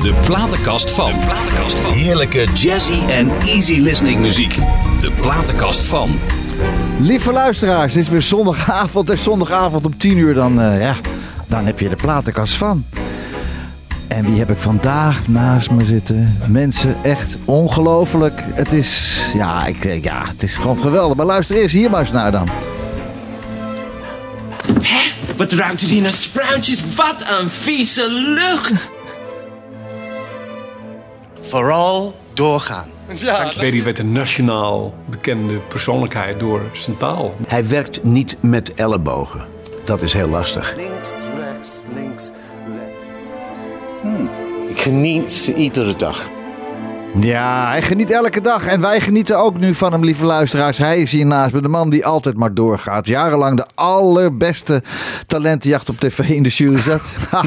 De platenkast van. Heerlijke jazzy en easy listening muziek. De platenkast van. Lieve luisteraars, het is weer zondagavond. En zondagavond om 10 uur, dan, eh, ja, dan heb je de platenkast van. En wie heb ik vandaag naast me zitten? Mensen, echt ongelooflijk. Het is, ja, ik, eh, ja, het is gewoon geweldig. Maar luister eerst hier maar eens naar dan. Wat ruikt het hier naar spruitjes? Wat een vieze lucht! Vooral doorgaan. Berry werd een nationaal bekende persoonlijkheid door zijn taal. Hij werkt niet met ellebogen. Dat is heel lastig. Links, rechts, links, rechts. Ik geniet iedere dag. Ja, hij geniet elke dag. En wij genieten ook nu van hem, lieve luisteraars. Hij is hier naast me, de man die altijd maar doorgaat. Jarenlang de allerbeste talentenjacht op tv in de jury zat.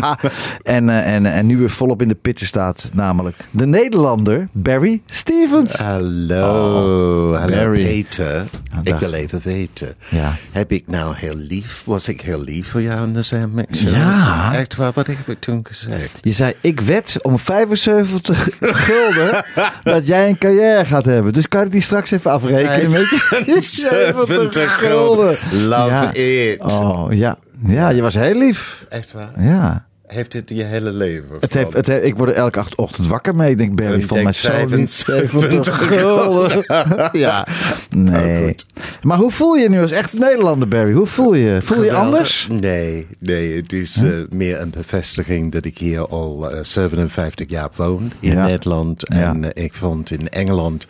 en, eh, en, en nu weer volop in de pitten staat. Namelijk de Nederlander Barry Stevens. Hallo, hallo Barry. Peter. Ik wil even weten. Ja. Heb ik nou heel lief? Was ik heel lief voor jou in de Zandmix? Ja. Echt waar, wat heb ik toen gezegd? Je zei, ik wed om 75 gulden dat jij een carrière gaat hebben. Dus kan ik die straks even afrekenen met je? 70 gulden. Love Ja. it. Oh, ja. Ja, je was heel lief. Echt waar? Ja. Heeft het je hele leven? Het heeft, het heeft- ik word er elke acht- ochtend wakker mee. Ik denk, Barry, van mij zo lief. 75 gulden. ja. Nee. goed. Maar hoe voel je nu als echte Nederlander, Barry? Hoe voel je? Voel je anders? Nee, nee, het is eh, meer een bevestiging dat ik hier al eh, 57 jaar woon in Ja. Nederland. Ja. En eh, ik vond in Engeland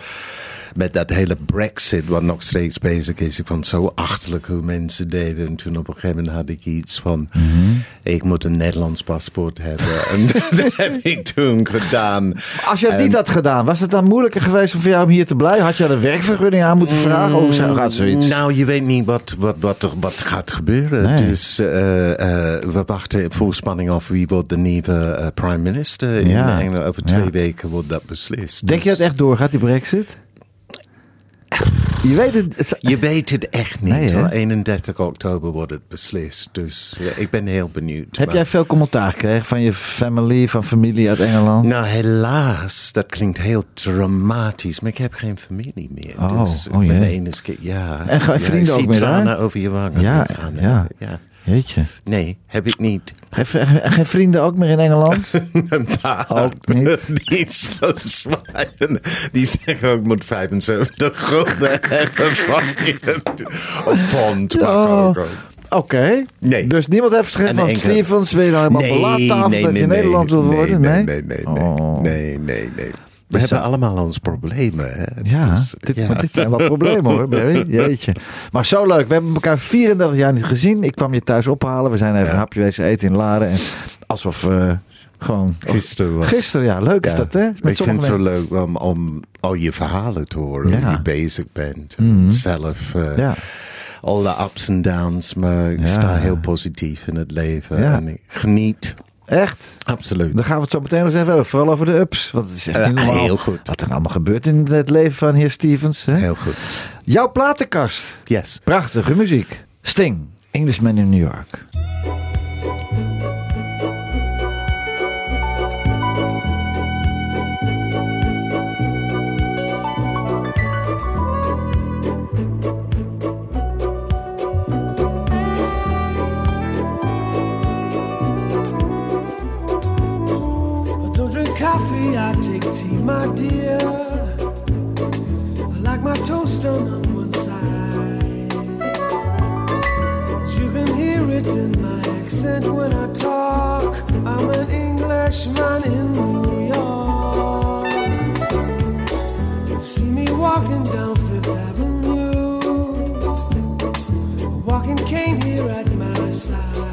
met dat hele brexit wat nog steeds bezig is. Ik vond het zo achterlijk hoe mensen deden. En toen op een gegeven moment had ik iets van... Mhm. ik moet een Nederlands paspoort hebben. en dat heb ik toen gedaan. Als je het En- niet had gedaan, was het dan moeilijker geweest om voor jou om hier te blijven? Had je een werkvergunning aan moeten vragen? Hoe zou- gaat zoiets? Nou, je weet niet wat, wat, wat, er, wat gaat gebeuren. Nee. Dus eh, eh, we wachten vol spanning af wie wordt de nieuwe eh, prime minister in Ja. Engeland. Over twee Ja. weken wordt dat beslist. Denk je Dus dat echt doorgaat, die brexit? Je weet het. het- Je weet het echt niet. Nee, hè? hoor. 31 oktober wordt het beslist. Dus ja, ik ben heel benieuwd. heb Maar- jij veel commentaar gekregen van je family, van familie uit Engeland? Nou, helaas, dat klinkt heel dramatisch, maar ik heb geen familie meer. Oh, dus ik oh ben jee. enig keer, ja. En ga- vrienden ik ook meer, over je wangen. Ja, gaan, ja. ja. Jeetje. Nee, heb ik niet. Geen, vrienden ook meer in Engeland? Paar Ook niet. die zo zwaaien. Die zeggen ook moet 75 gulden hebben van je. Op pond Oh. ook. ook. Oké. Nee. Dus niemand heeft geschreven En van enkele- Stevens, ben je nou helemaal belaattafel dat je Nederland wil nee, worden? Nee, Nee? nee, nee, nee, Oh. nee, nee, nee. We Dus hebben dat- allemaal onze problemen. Hè? Ja, Dus, dit, ja. maar dit zijn wel problemen hoor, Barry. Jeetje. Maar zo leuk. We hebben elkaar 34 jaar niet gezien. Ik kwam je thuis ophalen. We zijn even Ja. een hapje wezen eten in Laren. En alsof eh, gewoon... Gisteren was... Gisteren, ja. Leuk is dat, hè? Met ik vind het zo leuk om, om al je verhalen te horen. Mhm. Hoe je bezig bent. En Zelf. eh, Ja. Al de ups en downs. Maar ik Ja. sta heel positief in het leven. Ja. En ik geniet. Echt? Absoluut. Dan gaan we het zo meteen nog eens even hebben. Vooral over de ups. Want het is echt niet normaal heel goed. wat er allemaal gebeurt in het leven van heer Stevens. Hè? Heel goed. Jouw platenkast. Yes. Prachtige muziek. Sting. Englishman in New York. Tea, my dear. I like my toast done on one side. You can hear it in my accent when I talk. I'm an Englishman in New York. You see me walking down Fifth Avenue, a walking cane here at my side.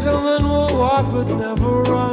Gentleman will walk but never run.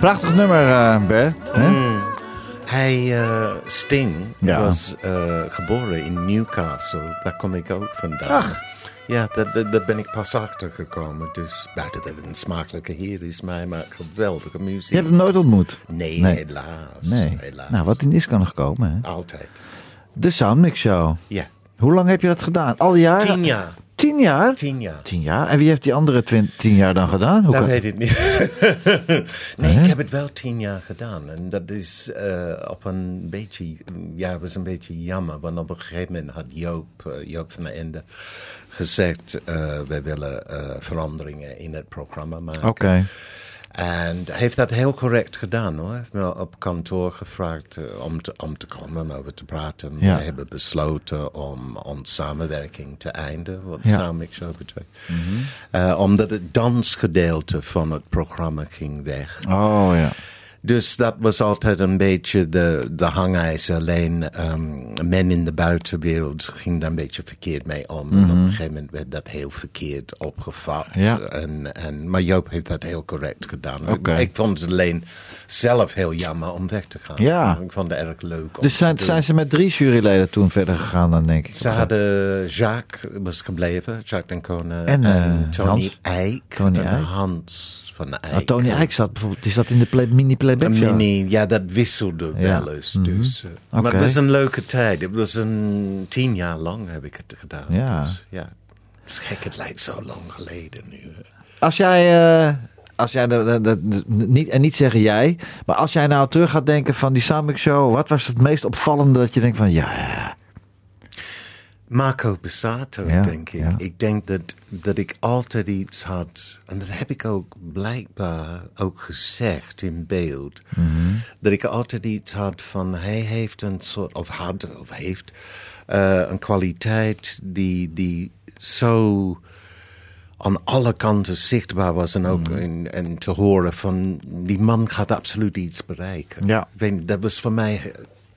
Prachtig nummer, eh Ber. Hè? Hij, eh, Sting, Ja. was eh, geboren in Newcastle. Daar kom ik ook vandaan. Ja, daar, ben ik pas achter gekomen. Dus buiten dat het een smakelijke heer is, maar, maar geweldige muziek. Je hebt hem nooit ontmoet? Nee, Nee. helaas. Nee. helaas. Nou, wat in is kan nog komen, hè? Altijd. De Soundmix Show. Ja, Hoe lang heb je dat gedaan? Al jaren? tien jaar. Tien jaar? Tien jaar. Tien jaar. En wie heeft die andere tien jaar dan gedaan? Hoe Dat kan- weet ik niet. nee, ik heb het wel tien jaar gedaan. En dat is eh, op een beetje, ja, het was een beetje jammer. Want op een gegeven moment had Joop, eh, Joop van der Ende gezegd, eh wij willen eh, veranderingen in het programma maken. Oké. En heeft dat heel correct gedaan hoor. Heeft me op kantoor gevraagd eh, om, te, om te komen om over te praten. Ja. We hebben besloten om onze samenwerking te eindigen, wat de Ja. Mhm. Show betreft. Eh, omdat het dansgedeelte van het programma ging weg. Oh ja. Dus dat was altijd een beetje de, de hangijzer. Alleen ehm, men in de buitenwereld ging daar een beetje verkeerd mee om. En op een gegeven moment werd dat heel verkeerd opgevat. Mhm. Ja. En, en, maar Joop heeft dat heel correct gedaan. Oké. Ik, vond het alleen zelf heel jammer om weg te gaan. Ja. Ik vond het erg leuk om Dus te zijn, zijn ze met drie juryleden toen verder gegaan dan, denk ik? Ze hadden Jacques was gebleven, Jacques Dancona. En, eh, Tony Hans. Eijk. Tony en. Hans van Eijk. Nou, Tony Eijk zat bijvoorbeeld, die zat in de play, mini-playback Een show. mini, ja, dat wisselde Ja. wel eens. Dus, eh, Maar het was een leuke tijd. Het was een tien jaar lang heb ik het gedaan. Ja. Dus, ja. Het is gek, het lijkt zo lang geleden nu. Als jij, eh, als jij niet, en niet zeggen jij, maar als jij nou terug gaat denken van die Soundmix Show, wat was het meest opvallende dat je denkt van ja, ja, Marco Bassato, Ja, denk ik. ja. Ik denk dat, dat ik altijd iets had, en dat heb ik ook blijkbaar ook gezegd in beeld, Mhm. dat ik altijd iets had van hij heeft een soort, of had, of heeft eh, een kwaliteit die, die zo aan alle kanten zichtbaar was en ook Mhm. in, en te horen van die man gaat absoluut iets bereiken. Ja. Ik weet, niet, dat was voor mij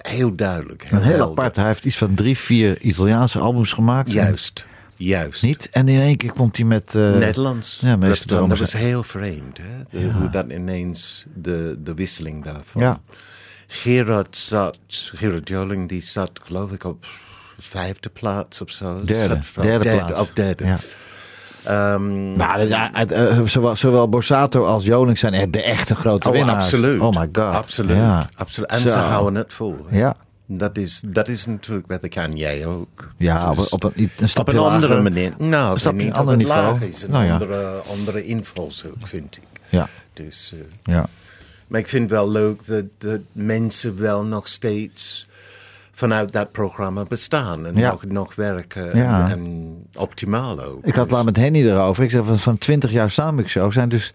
heel duidelijk. Heel een heel helder. apart. Hij heeft iets van drie, vier Italiaanse albums gemaakt. Juist. Juist. Niet? En in één keer komt hij met... eh, Nederlands. Ja, dat, dat was heel vreemd. Hè? De- Hoe dat ineens de, de wisseling daarvan. Ja. Gerard zat, Gerard Joling, die zat geloof ik op vijfde plaats of zo. Derde, Zat van- derde plaats. Of derde. Ja. Ehm, Maar dus, het, eh, zowel, zowel Borsato als Joling zijn echt de echte grote oh, winnaars. absoluut. Oh my god. Absoluut. Ja. absoluut. En Zo. ze houden het vol. Ja. Dat is, dat is natuurlijk wat ik aan jij ook. Ja, op, Dus op een, een op een andere lager. manier. Nou, ik stapje niet ander niveau. is. Een Nou ja. andere, andere invalshoek, vind ik. Ja, Dus, eh, ja. maar ik vind het wel leuk dat, dat mensen wel nog steeds vanuit dat programma bestaan. En Ja. nog, nog werken. Ja. En, en optimaal ook. Ik had Dus- laat met Henny erover. Ik zeg van, van 20 jaar Samic Show zijn dus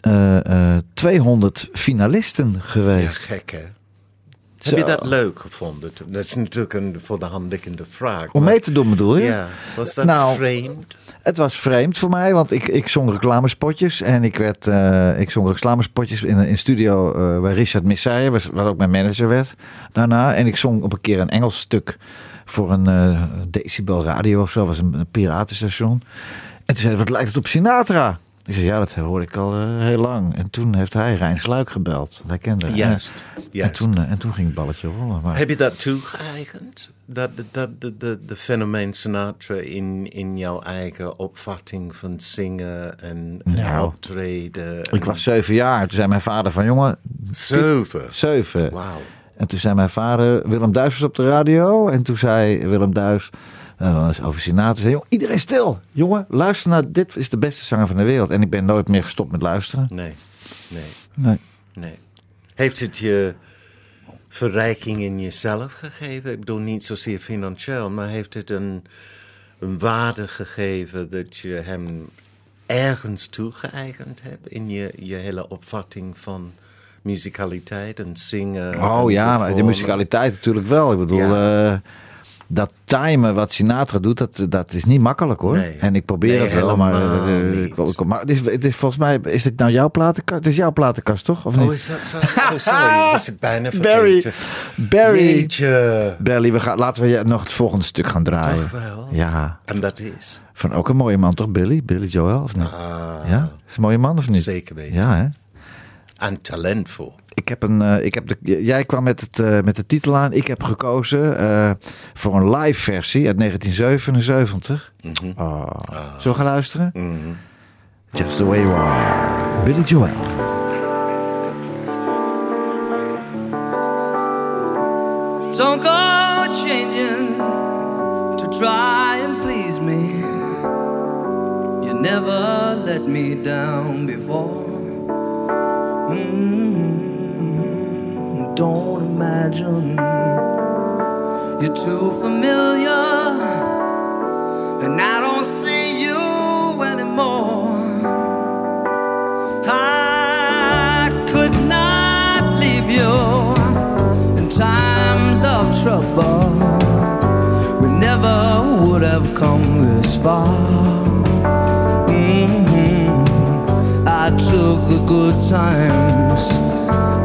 eh, eh, 200 finalisten Ja, geweest. gek hè? Zo. Heb je dat leuk gevonden? Dat is natuurlijk een voor de hand liggende vraag. Om maar- mee te doen bedoel je? Ja, was dat Nou, vreemd? Het was vreemd voor mij, want ik, ik zong reclamespotjes. En ik, werd, eh, ik zong reclamespotjes in een studio eh waar Richard was, wat ook mijn manager werd daarna. En ik zong op een keer een Engels stuk voor een eh, decibel radio of zo. was een, een piratenstation. En toen zei hij, wat lijkt het op Sinatra? Ik zei, ja, dat hoorde ik al heel lang. En toen heeft hij Rijn Sluik gebeld. Want hij kende hem. Juist, En, juist. toen, en toen ging het balletje rollen. Maar, Heb je dat toegeëigend? Dat, dat, de, de, de fenomeen Sinatra in, in jouw eigen opvatting van zingen en, en Nou, optreden? ik was zeven jaar. Toen zei mijn vader van, jongen, Zeven. zeven. Wauw. En toen zei mijn vader, Willem Duis was op de radio. En toen zei Willem Duis, eh, was over Sinatra, zei, "Jongen, iedereen stil. Jongen, luister naar, dit is de beste zanger van de wereld. En ik ben nooit meer gestopt met luisteren. Nee, nee, Nee. nee. Heeft het je verrijking in jezelf gegeven? Ik bedoel niet zozeer financieel, maar heeft het een, een waarde gegeven dat je hem ergens toegeëigend hebt in je, je hele opvatting van muzikaliteit en zingen? Oh en ja, maar de muzikaliteit natuurlijk wel. Ik bedoel, Ja. eh, dat timen wat Sinatra doet, dat, dat is niet makkelijk hoor. Nee. En ik probeer Nee, het wel, maar, helemaal eh, ik- maar het is, het is volgens mij, is dit nou jouw platenkast? Het is jouw platenkast toch? Of niet? Oh, is dat zo? Oh, sorry, was het bijna Barry, vergeten. Barry, Jeetje. Barry, we gaan, laten we je nog het volgende stuk gaan draaien. Toch wel? Ja, En dat is? van ook een mooie man toch, Billy? Billy Joel of niet? Ah, Ja, is een mooie man of niet? Zeker weten. Ja, hè? En talentvol. Ik heb een, eh, ik heb de, jij kwam met, het, eh, met de titel aan. Ik heb gekozen eh, voor een live versie uit 1977. Oh. Zullen we gaan luisteren? Just the way you are. Billy Joel. Don't go changing to try and please me. You never let me down before. Mm, Don't imagine you're too familiar, and I don't see you anymore. I could not leave you in times of trouble. We never would have come this far. Mhm. I took the good times,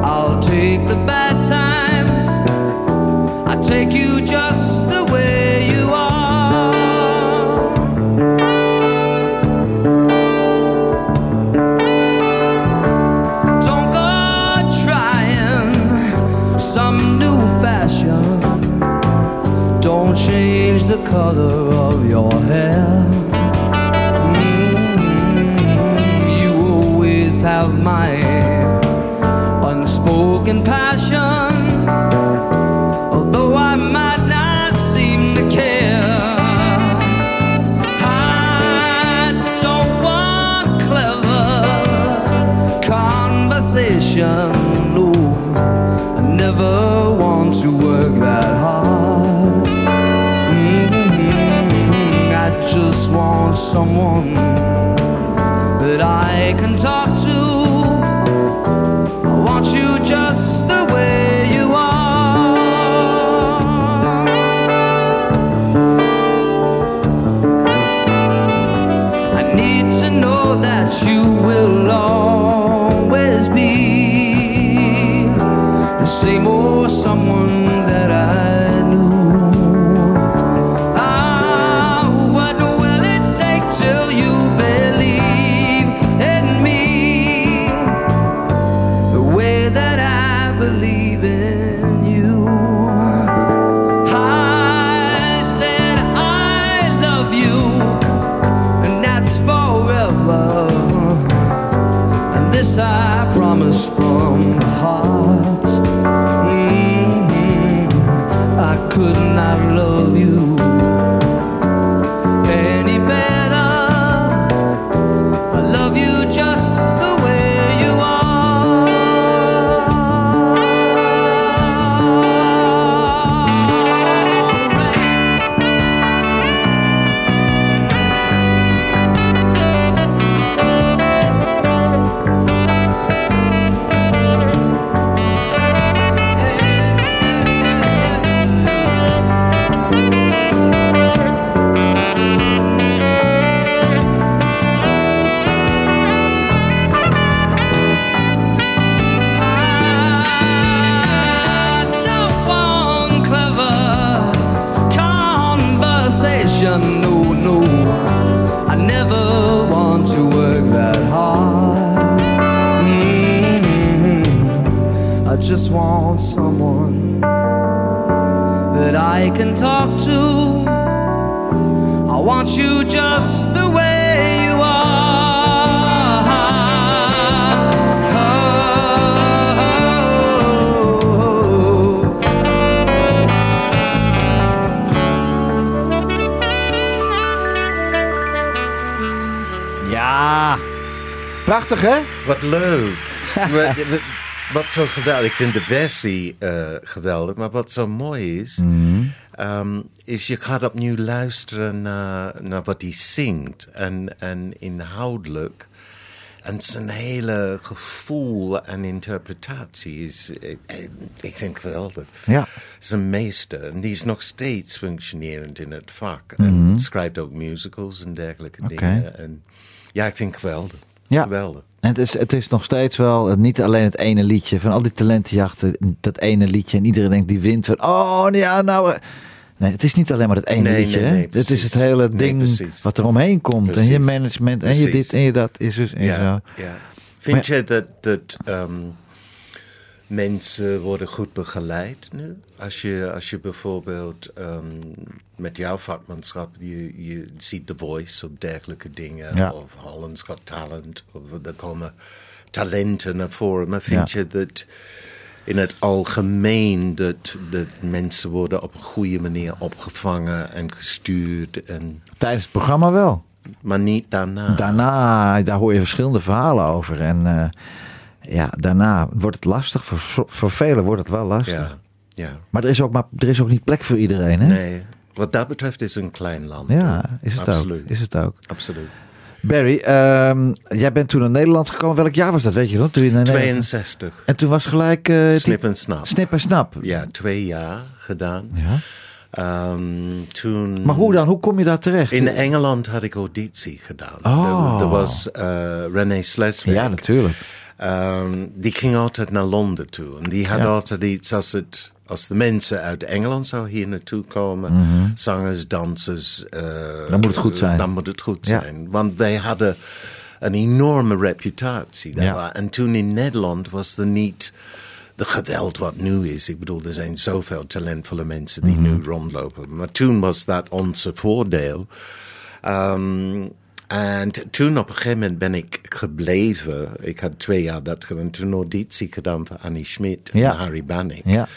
I'll take the bad times. I take you just the way you are. Don't go trying some new fashion. Don't change the color of your hair. Mm, You always have my unspoken passion. Although I might not seem to care. I don't want clever conversation. No, I never want to work that hard. Mhm, I just want someone Prachtig, hè? Wat leuk. wat, wat, zo geweldig. Ik vind de versie eh, geweldig. Maar wat zo mooi is, ehm, is je gaat opnieuw luisteren naar, naar wat hij zingt. En, en inhoudelijk. En zijn hele gevoel en interpretatie is, ik, ik vind het geweldig. Ja. Zijn meester. En die is nog steeds functionerend in het vak. En schrijft ook musicals en dergelijke dingen. En ja, ik vind het geweldig. Ja. Geweldig. En het is, het is nog steeds wel niet alleen het ene liedje van al die talentenjachten, dat ene liedje en iedereen denkt die wint van oh ja nou eh. nee het is niet alleen maar het ene Nee, liedje nee, hè? nee, het is het hele ding wat er omheen komt en je management en je dit en je dat is dus Ja, ja. Vind je dat, dat ehm, mensen worden goed begeleid nu? Als je, als je bijvoorbeeld ehm, met jouw vakmanschap, je, je ziet The Voice of dergelijke dingen, Ja. of Holland's Got Talent, of er komen talenten naar voren. Maar vind Ja. je dat in het algemeen dat, dat mensen worden op een goede manier opgevangen en gestuurd, en, Tijdens het programma wel. maar niet daarna? Daarna, daar hoor je verschillende verhalen over en eh, ja, daarna wordt het lastig. Voor, voor velen wordt het wel lastig. Ja, ja. Maar er is, ook maar er is ook niet plek voor iedereen, hè? Nee, wat dat betreft is het een klein land. Ja, is het Absoluut. ook. Is het ook. Absoluut. Barry, ehm, jij bent toen naar Nederland gekomen. Welk jaar was dat, weet je nog? Toen je naar Nederland- 62. En toen was gelijk... eh, Snip en snap. Snip en snap. Ja, twee jaar gedaan. Ja. Ehm, toen... Maar hoe dan? Hoe kom je daar terecht? In Engeland had ik auditie gedaan. Oh. Er, was eh René Sleswig. Ja, natuurlijk. Ehm, die ging altijd naar Londen toe. En die had Ja. altijd iets als het... Als de mensen uit Engeland zou hier naartoe komen, zangers, dansers... eh, Mhm. Dan moet het goed zijn. Dan moet het goed Ja. zijn. Want wij hadden een enorme reputatie. daar. Ja. En toen in Nederland was er niet de geweld wat nu is. Ik bedoel, er zijn zoveel talentvolle mensen die Mhm. nu rondlopen. Maar toen was dat onze voordeel. Ehm, en toen op een gegeven moment ben ik gebleven. Ik had twee jaar dat gedaan. Toen auditie gedaan voor Annie Schmid en Ja. Harry Banning. Ja.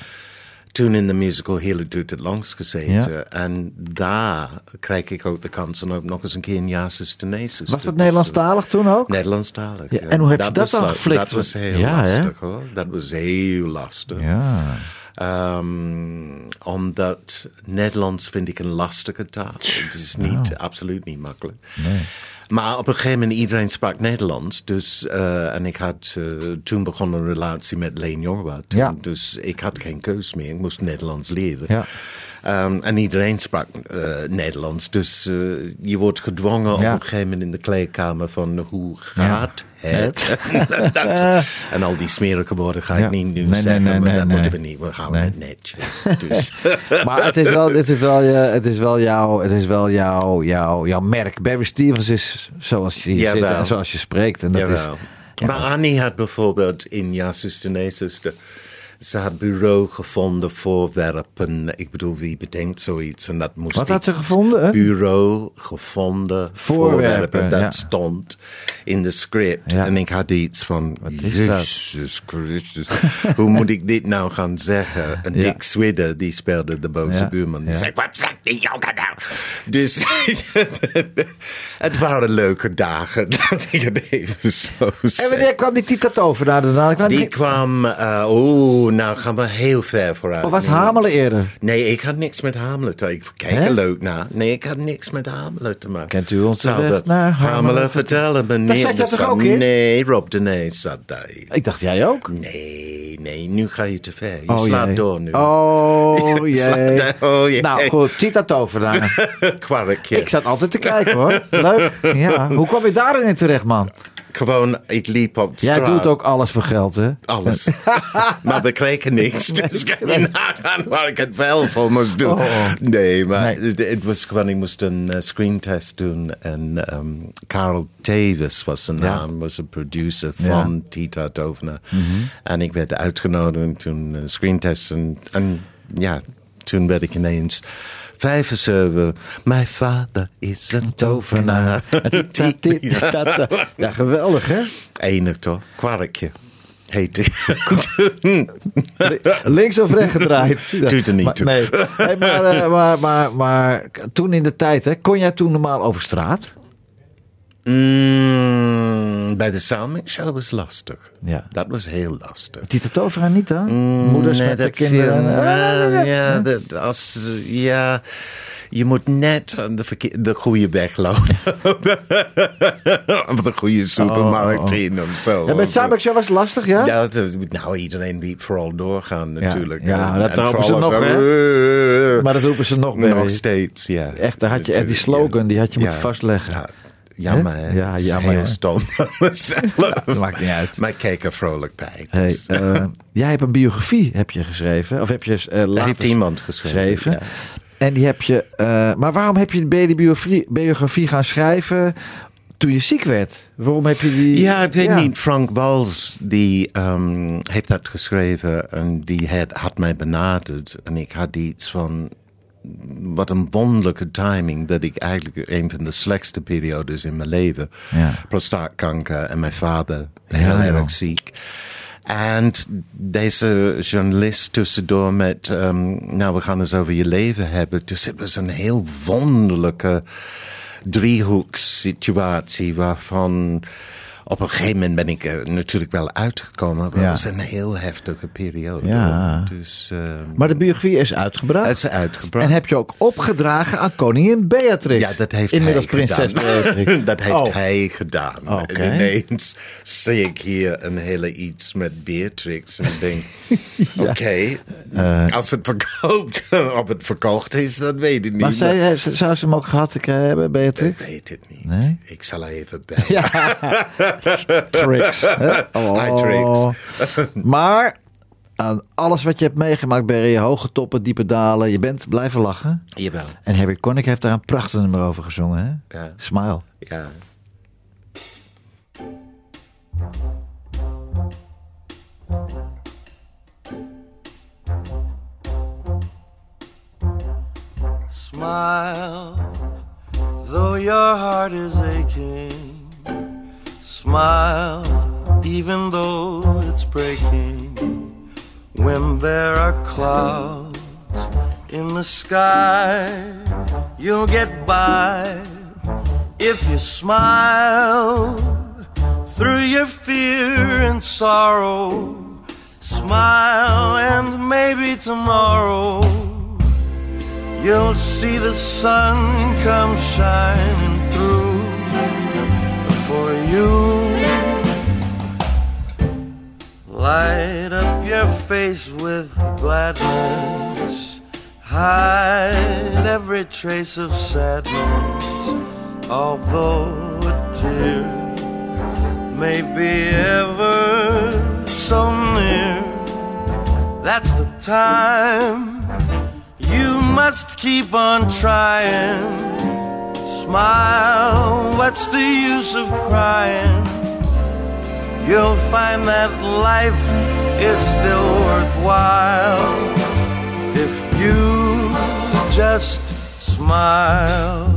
Toen in de musical Heerlijk doet het langs gezeten. Ja. En daar krijg ik ook de kans om ook nog eens een keer een Jasus Tenesus Was dat Nederlandstalig toen ook? Nederlandstalig. Ja, en hoe heb je dat was dan geflikt? Dat was heel lastig hoor. Dat was heel lastig. Ja. Ehm, omdat Nederlands vind ik een lastige taal. Het is niet, absoluut niet makkelijk. Maar op een gegeven moment, iedereen sprak Nederlands. Dus, eh, en ik had eh, toen begonnen een relatie met Leen Jorwa. Ja. Dus ik had geen keus meer. Ik moest Nederlands leren. Ja. Ehm, en iedereen sprak eh, Nederlands. Dus eh, je wordt gedwongen op een gegeven moment in de kleedkamer van hoe gaat het? dat, en al die smerige woorden ga ik Ja. niet nu Nee, zeggen, nee, maar dat moeten we niet. We houden het netjes. Dus, Maar het is wel, het is wel, je, het is wel jouw, het is wel jouw, jouw, jouw merk. Barry Stevens is zoals je zit en zoals je spreekt. En dat is. Maar Annie had bijvoorbeeld in Ja, zuster, nee, zuster. Ze had bureau gevonden, voorwerpen. Ik bedoel, wie bedenkt zoiets? En dat moest Wat had ze gevonden, hè? Bureau gevonden, Voorwerpen, voorwerpen. Dat ja. stond in de script. Ja. En ik had iets van, dat? Jezus Christus, hoe moet ik dit nou gaan zeggen? En Ja. Dick Swidder, die speelde de boze buurman. Die zei, wat zegt die jongen nou? Dus het waren leuke dagen, laat ik het even zo En wanneer kwam die Tita Tovenaar daarna? Kwam Die die- kwam, eh, oeh, nou gaan we heel ver vooruit. Of was Nee. Hamelen eerder? Nee, ik had niks met Hamelen te Ik kijk er leuk naar. Nee, ik had niks met Hamelen te maken. Kent u ons Zou weg dat naar Hamelen Hamelen vertellen? meneer zat ook in? Nee, Rob de Nee zat daar. Ik dacht jij ook. Nee, nee, nu ga je te ver. Je Oh, slaat jee. door nu. Oh jee. oh, jee. Nou goed, Tita Tovenaar. Kwarkje. Ik zat altijd te kijken hoor. Leuk. Ja. Hoe kwam je daarin in terecht, man? Gewoon, ik liep op de Jij straat. doet ook alles voor geld, hè? Alles. maar we kregen niks. Dus kan je nagaan waar ik het wel voor moest doen. Oh. Nee, maar Nee. Het, het was gewoon, ik moest een uh, screentest doen. En ehm Carl Davis was zijn Ja. naam, was een producer Ja. Mhm. van Tita Tovenaar. En ik werd uitgenodigd toen een screentest. En, en ja, toen werd ik ineens... 75, my father is een tovenaar. Ja, geweldig, hè? Enig toch? Kwarkje. Heet ik. Links of recht gedraaid. Doet er niet maar, toe. Nee. Hey, maar, eh, maar, maar, maar toen in de tijd, hè, kon jij toen normaal over straat? Mm, bij de Show was lastig. Ja. Dat was heel lastig. Tita Tovenaar niet dan? Mm, Moeders nee, met de kinderen. viel wel, ja, dat, als, ja, je moet net de, de goede weg lopen. of de goede supermarkt Oh, in of zo. Ja, Samek Show was het lastig, ja? Ja, dat, nou, iedereen liep vooral doorgaan natuurlijk. Ja, En- dat en roepen ze nog, hè? Maar dat roepen ze nog meer. Nog steeds, ja. Echt, daar had je echt die slogan, die had je ja. moeten vastleggen. Ja, jammer, Hè? Ja, jammer, heel stom. dat maakt niet uit. Maar ik keek er vrolijk bij. Hey, dus- eh, jij hebt een biografie heb je geschreven. Of heb je eh later heeft iemand geschreven, ja. En die heb je. eh, maar waarom heb je, die biografie, biografie gaan schrijven toen je ziek werd? Waarom heb je die. Ja, ik weet niet. Frank Wals die ehm, heeft dat geschreven en die had, had mij benaderd. En ik had iets van. Wat een wonderlijke timing dat ik eigenlijk een van de slechtste periodes in mijn leven. Ja. Prostaatkanker en mijn vader heel Ja, erg ziek. En deze journalist tussendoor met, ehm, nou we gaan eens over je leven hebben. Dus het was een heel wonderlijke driehoekssituatie waarvan op een gegeven moment ben ik er natuurlijk wel uitgekomen. Maar Ja. het was een heel heftige periode. Ja. Dus ehm, Maar de biografie is uitgebracht. is uitgebracht. En heb je ook opgedragen aan koningin Beatrix? Ja, dat heeft Inmiddels hij prinses gedaan. Beatrix. dat heeft Oh. hij gedaan. Oké. En ineens zie ik hier een hele iets met Beatrix. En ik denk, oké, Eh. als het verkoopt, of het verkocht is, dat weet ik niet. Maar zij, zou ze hem ook gehad hebben, ik Beatrix? weet het niet. Nee? Ik zal even bellen. Tricks. hè? Hi, Trix. maar aan alles wat je hebt meegemaakt, Berry, hoge toppen, diepe dalen, je bent blijven lachen. Jawel, En Harry Connick heeft daar een prachtig nummer over gezongen. Hè? Ja. Smile. ja. Smile, though your heart is aching. Smile, even though it's breaking. When there are clouds in the sky, you'll get by if you smile through your fear and sorrow. Smile, and maybe tomorrow. You'll see the sun come shining through you. Light up your face with gladness. Hide every trace of sadness. Although a tear may be ever so near, that's the time you must keep on trying. Smile, what's the use of crying? You'll find that life is still worthwhile if you just smile.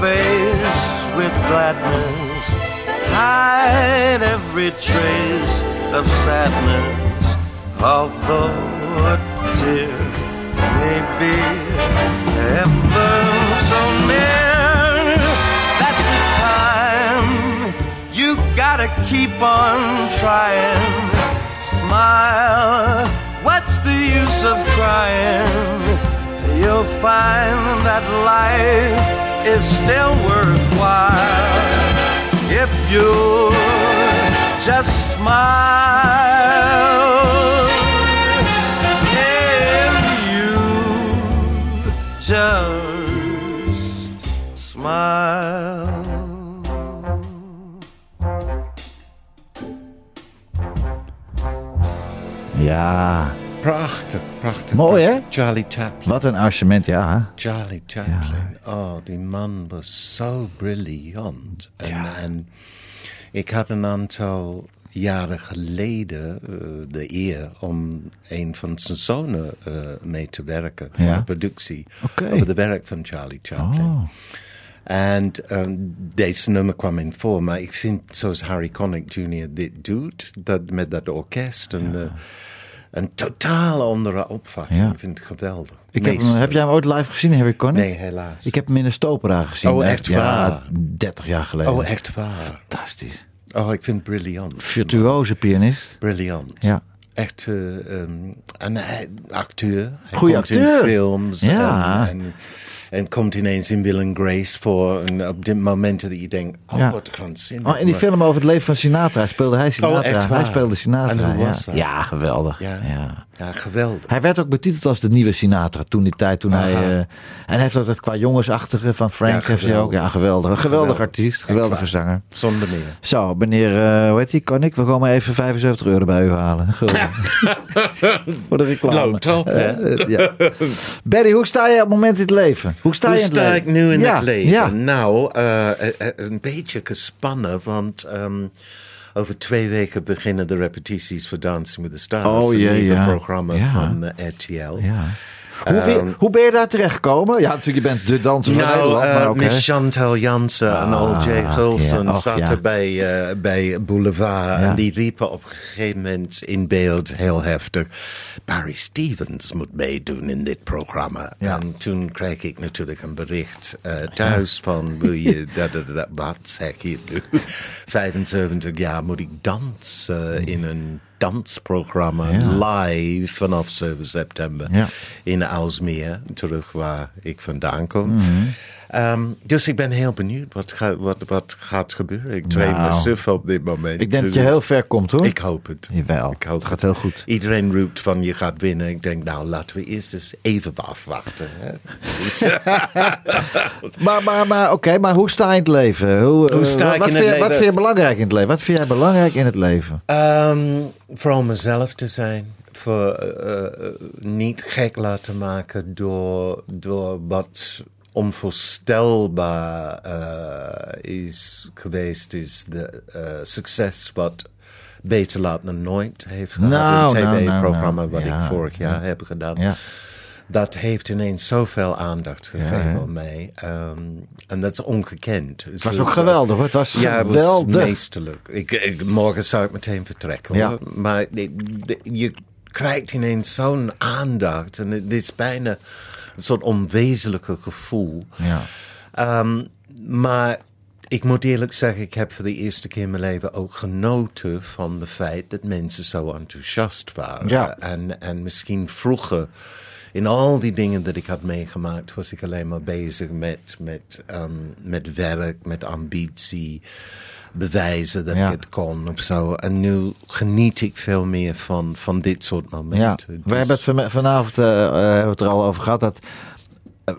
Face with gladness. Hide every trace of sadness. Although a tear may be ever so near, that's the time you gotta keep on trying. Smile, what's the use of crying? You'll find that life is still worthwhile if you just smile. Mooi, hè? Charlie Chaplin. wat een arrangement, ja. Charlie Chaplin. Oh, die man was zo briljant. En, en ik had een aantal jaren geleden eh, de eer om een van zijn zonen eh, mee te werken. Ja. Aan de productie. Oké. Over de werk van Charlie Chaplin. Oh. En ehm, deze nummer kwam in voor, maar ik vind zoals Harry Connick Jr. dit doet, dat, met dat orkest, en, een totaal andere opvatting. Ja. Ik vind het geweldig. Ik heb, hem- heb jij hem ooit live gezien, Harry Connick? Nee, helaas. Ik heb hem in de Stopera gezien. Oh, echt ja, waar? 30 jaar geleden. Oh, echt waar? Fantastisch. Oh, ik vind het briljant. Virtuoze pianist. Briljant. Ja. Echt eh, ehm, een hij- acteur. Hij Goeie komt acteur. in films. Ja. En, en, en komt ineens in Will and Grace voor. En op dit momenten dat je denkt, oh, Ja. wat krankzinnig. Oh, in die film over het leven van Sinatra speelde hij Sinatra. Oh, echt waar? Hij speelde Sinatra. En hoe ja. was dat? Ja, geweldig. Ja. Ja. Ja, geweldig. Hij werd ook betiteld als de nieuwe Sinatra toen die tijd. Toen hij, eh, en hij heeft ook het qua jongensachtige van Frank. Ja, heeft hij ook, ja, geweldig. Een geweldig artiest, geweldige zanger. Zonder meer. Zo, meneer, eh hoe heet die? Kan ik? We komen even 75 euro bij u halen. Voor de reclame. Loopt op, hè? Eh, eh, ja. Barry, hoe sta je op het moment in het leven? Hoe sta Hoe je sta ik nu in Ja, het leven? Ja. Nou, eh, eh, eh, een beetje gespannen, want ehm, over twee weken beginnen de repetities voor Dancing with the Stars. Oh, nieuwe programma van RTL. Ja. Hoe, ben- Ehm, hoe ben je daar terechtgekomen? Ja, natuurlijk, je bent de danser van Nou, Nederland. eh, maar ook, hè? Miss Chantal Jansen en Ah, O.J. Gulsen ja, zaten bij, eh, bij Boulevard. En die riepen op een gegeven moment in beeld heel heftig... Barry Stevens moet meedoen in dit programma. En toen kreeg ik natuurlijk een bericht eh, thuis van... wil je dat, dat, dat, wat zeg je nu? 75 jaar moet ik dansen in een dansprogramma Ja. live vanaf 7 september Ja. in Aalsmeer, terug waar ik vandaan kom. Mhm. Ehm, dus ik ben heel benieuwd wat, gaat wat, wat gaat gebeuren. Ik train Nou, me suf op dit moment. Ik denk dat je Dus heel ver komt, hoor. Ik hoop het. Jawel, ik hoop het gaat heel goed. Iedereen roept van je gaat winnen. Ik denk, nou laten we eerst eens even afwachten. Hè? Dus, Maar, maar, maar oké, maar hoe sta je in het leven? Hoe, Hoe eh, sta wat, ik in vind het je, Wat leven? vind je belangrijk in het leven? Wat vind jij belangrijk in het leven? Ehm, vooral mezelf te zijn. Voor, eh, eh, niet gek laten maken door, door wat onvoorstelbaar eh, is geweest. Is de eh, succes wat Beter Laat dan Nooit heeft gehad. Nou, een nou, tv-programma nou, wat ja, ik vorig jaar heb gedaan. Ja. Dat heeft ineens zoveel aandacht gegeven aan mij. Ehm, en dat is ongekend. Het was ook geweldig, hoor. Het was ja, was geweldig. meesterlijk. Ik, ik- morgen zou ik meteen vertrekken. Hoor. Maar je krijgt ineens zo'n aandacht. En het is bijna een soort onwezenlijke gevoel. Ja. Ehm, maar Ik moet eerlijk zeggen, ik heb voor de eerste keer in mijn leven ook genoten van het feit dat mensen zo enthousiast waren. Ja. En, en misschien vroeger, in al die dingen dat ik had meegemaakt, was ik alleen maar bezig met, met, ehm, met werk, met ambitie, bewijzen dat Ja. ik het kon of zo. En nu geniet ik veel meer van, van dit soort Ja, momenten. we Dus- hebben het van- vanavond eh, hebben we het er al over gehad. Dat,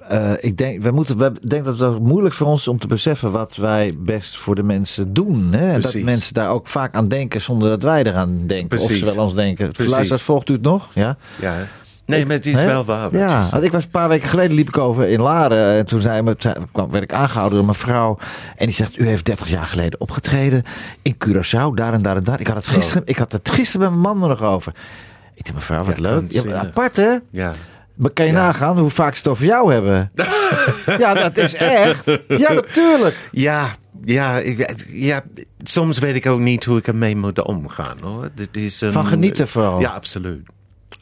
eh, ik denk, we moeten, we denk dat het moeilijk voor ons is om te beseffen wat wij best voor de mensen doen. Hè? En dat mensen daar ook vaak aan denken zonder dat wij eraan denken. Of ze wel ons denken. Precies. Luisteraars, volgt u het nog? Ja. Ja. Nee, maar het is wel waar. Ja, want ik was een paar weken geleden liep ik over in Laren. En toen zei me, werd ik aangehouden door mijn vrouw. En die zegt, u heeft 30 jaar geleden opgetreden in Curaçao, daar en daar en daar. Ik had het gisteren, ik had het gisteren met mijn man er nog over. Ik dacht, mevrouw, wat Ja, leuk. Ja, apart hè? Ja. Maar kan je Ja. nagaan hoe vaak ze het over jou hebben? ja, dat is echt. Ja, natuurlijk. Ja, ja, ja, soms weet ik ook niet hoe ik ermee moet omgaan. Hoor. Dit is een, Van genieten vooral. Ja, absoluut.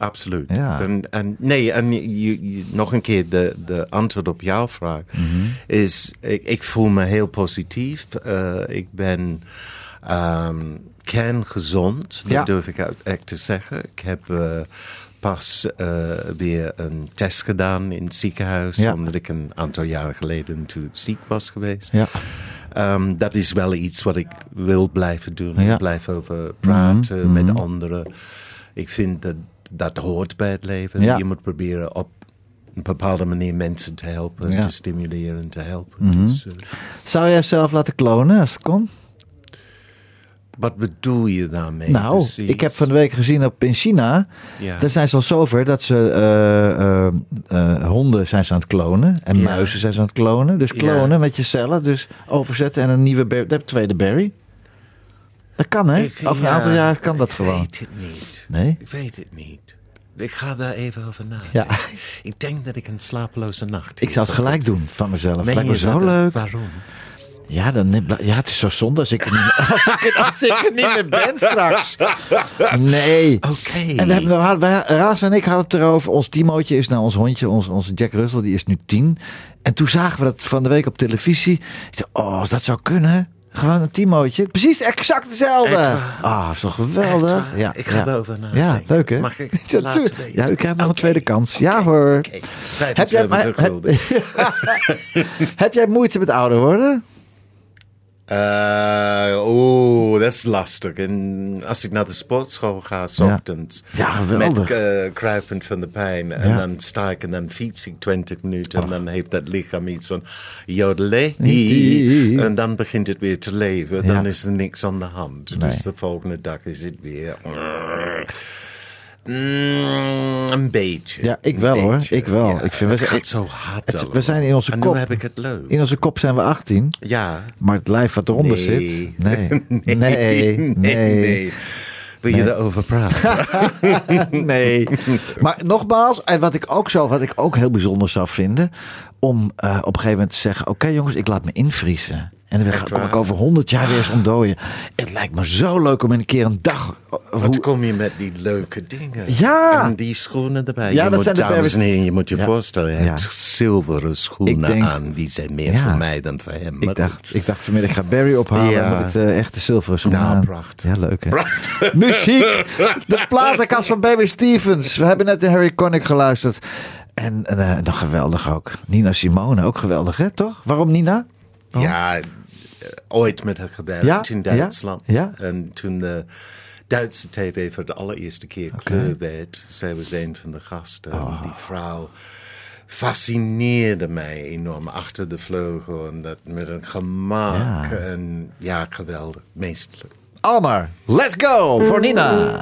Absoluut. Ja. En, en, nee, en je, je- nog een keer de, de antwoord op jouw vraag Mhm. is: ik, ik voel me heel positief. Eh, ik ben ehm kerngezond, dat Ja. durf ik echt te zeggen. Ik heb eh, pas eh, weer een test gedaan in het ziekenhuis, Ja. omdat ik een aantal jaren geleden natuurlijk ziek was geweest. Ja. Ehm, dat is wel iets wat ik wil blijven doen. Ja. Mhm, Blijf over praten met anderen. Ik vind dat dat hoort bij het leven. Ja. Je moet proberen op een bepaalde manier mensen te helpen, Ja. Mhm. te stimuleren, te helpen. Dus, eh, Zou jij zelf laten klonen als het kon? wat bedoel je daarmee? Nou, precies? ik heb van de week gezien op in China. Ja. Daar zijn ze al zover dat ze eh, eh, honden zijn ze aan het klonen. En Ja. muizen zijn ze aan het klonen. Dus klonen met je cellen. Dus overzetten en een nieuwe. De tweede Barry. Dat kan hè? Ik- Over een ja, aantal jaar kan dat ik gewoon. weet het niet. Nee? Ik weet het niet. Ik ga daar even over nadenken. Ja. Ik denk dat ik een slapeloze nacht Ik zou het gelijk doen van mezelf. Meen Lijkt me zo leuk. Waarom? Ja, dan, ja, het is zo zonde als ik er niet, als ik, er- als ik er niet meer ben straks. Nee. Oké. En we we hadden- wij- Raas en ik hadden het erover. Ons Timootje is nou ons hondje, ons, onze Jack Russell, die is nu tien. En toen zagen we dat van de week op televisie. Ik zei, oh, als dat zou kunnen. Gewoon een Timootje. Precies exact hetzelfde. Ah, toch geweldig? Ja, Ik ga ja. erover nadenken. Ja, leuk hè? Mag ik Ja? Ja, u krijgt nog een tweede kans. Ja hoor. oké. Heb jij, 75 maar- gulden. Heb jij moeite met ouder worden? Eh, Oeh, dat is lastig. En als ik naar de sportschool ga, s Ja. ochtends. Ja, geweldig. Met eh, kruipend van de pijn. En Ja. dan sta ik en dan fiets ik 20 minuten. En dan heeft dat lichaam iets van jodele. En dan begint het weer te leven. Dan Ja. is er niks aan de hand. Nee. Dus de volgende dag is het weer. Mm, een beetje. Ja, ik wel, hoor. Ik wel. Ja, Ik vind- het we- gaat ik- zo hard. Het- we zijn in onze en kop. nu heb ik het leuk. In onze kop zijn we 18. Ja. Maar het lijf wat eronder Nee. zit. Nee. nee, Nee. Nee. nee. Wil je erover praten? nee. Maar nogmaals, en wat ik ook zo, wat ik ook heel bijzonder zou vinden. Om eh, op een gegeven moment te zeggen: Oké jongens, ik laat me invriezen. En dan kom ik over 100 jaar weer eens ontdooien. Het lijkt me zo leuk om een keer een dag. of Wat hoe- kom je met die leuke dingen? Ja. En die schoenen erbij. Ja, je dat moet, zijn de dames en Paris- heren, je moet je Ja. voorstellen. Hij Ja. heeft zilveren schoenen denk- aan. Die zijn meer voor mij dan voor hem. ik dacht, ik dacht vanmiddag, ik ga Barry ophalen. Ja. Ik de echte zilveren schoenen Nou, prachtig. Ja, leuk hè. Muziek. De platenkast van Barry Stevens. We hebben net de Harry Connick geluisterd. En eh, nog geweldig ook. Nina Simone, ook geweldig hè, toch? Waarom Nina? Ja, eh, ooit met haar Ja, in Duitsland. ja. En toen de Duitse tv voor de allereerste keer kleur werd. Zij was een van de gasten. Oh. En die vrouw fascineerde mij enorm achter de vleugel. En dat met een gemak. En ja, geweldig. Meestelijk. Almar, let's go voor Nina.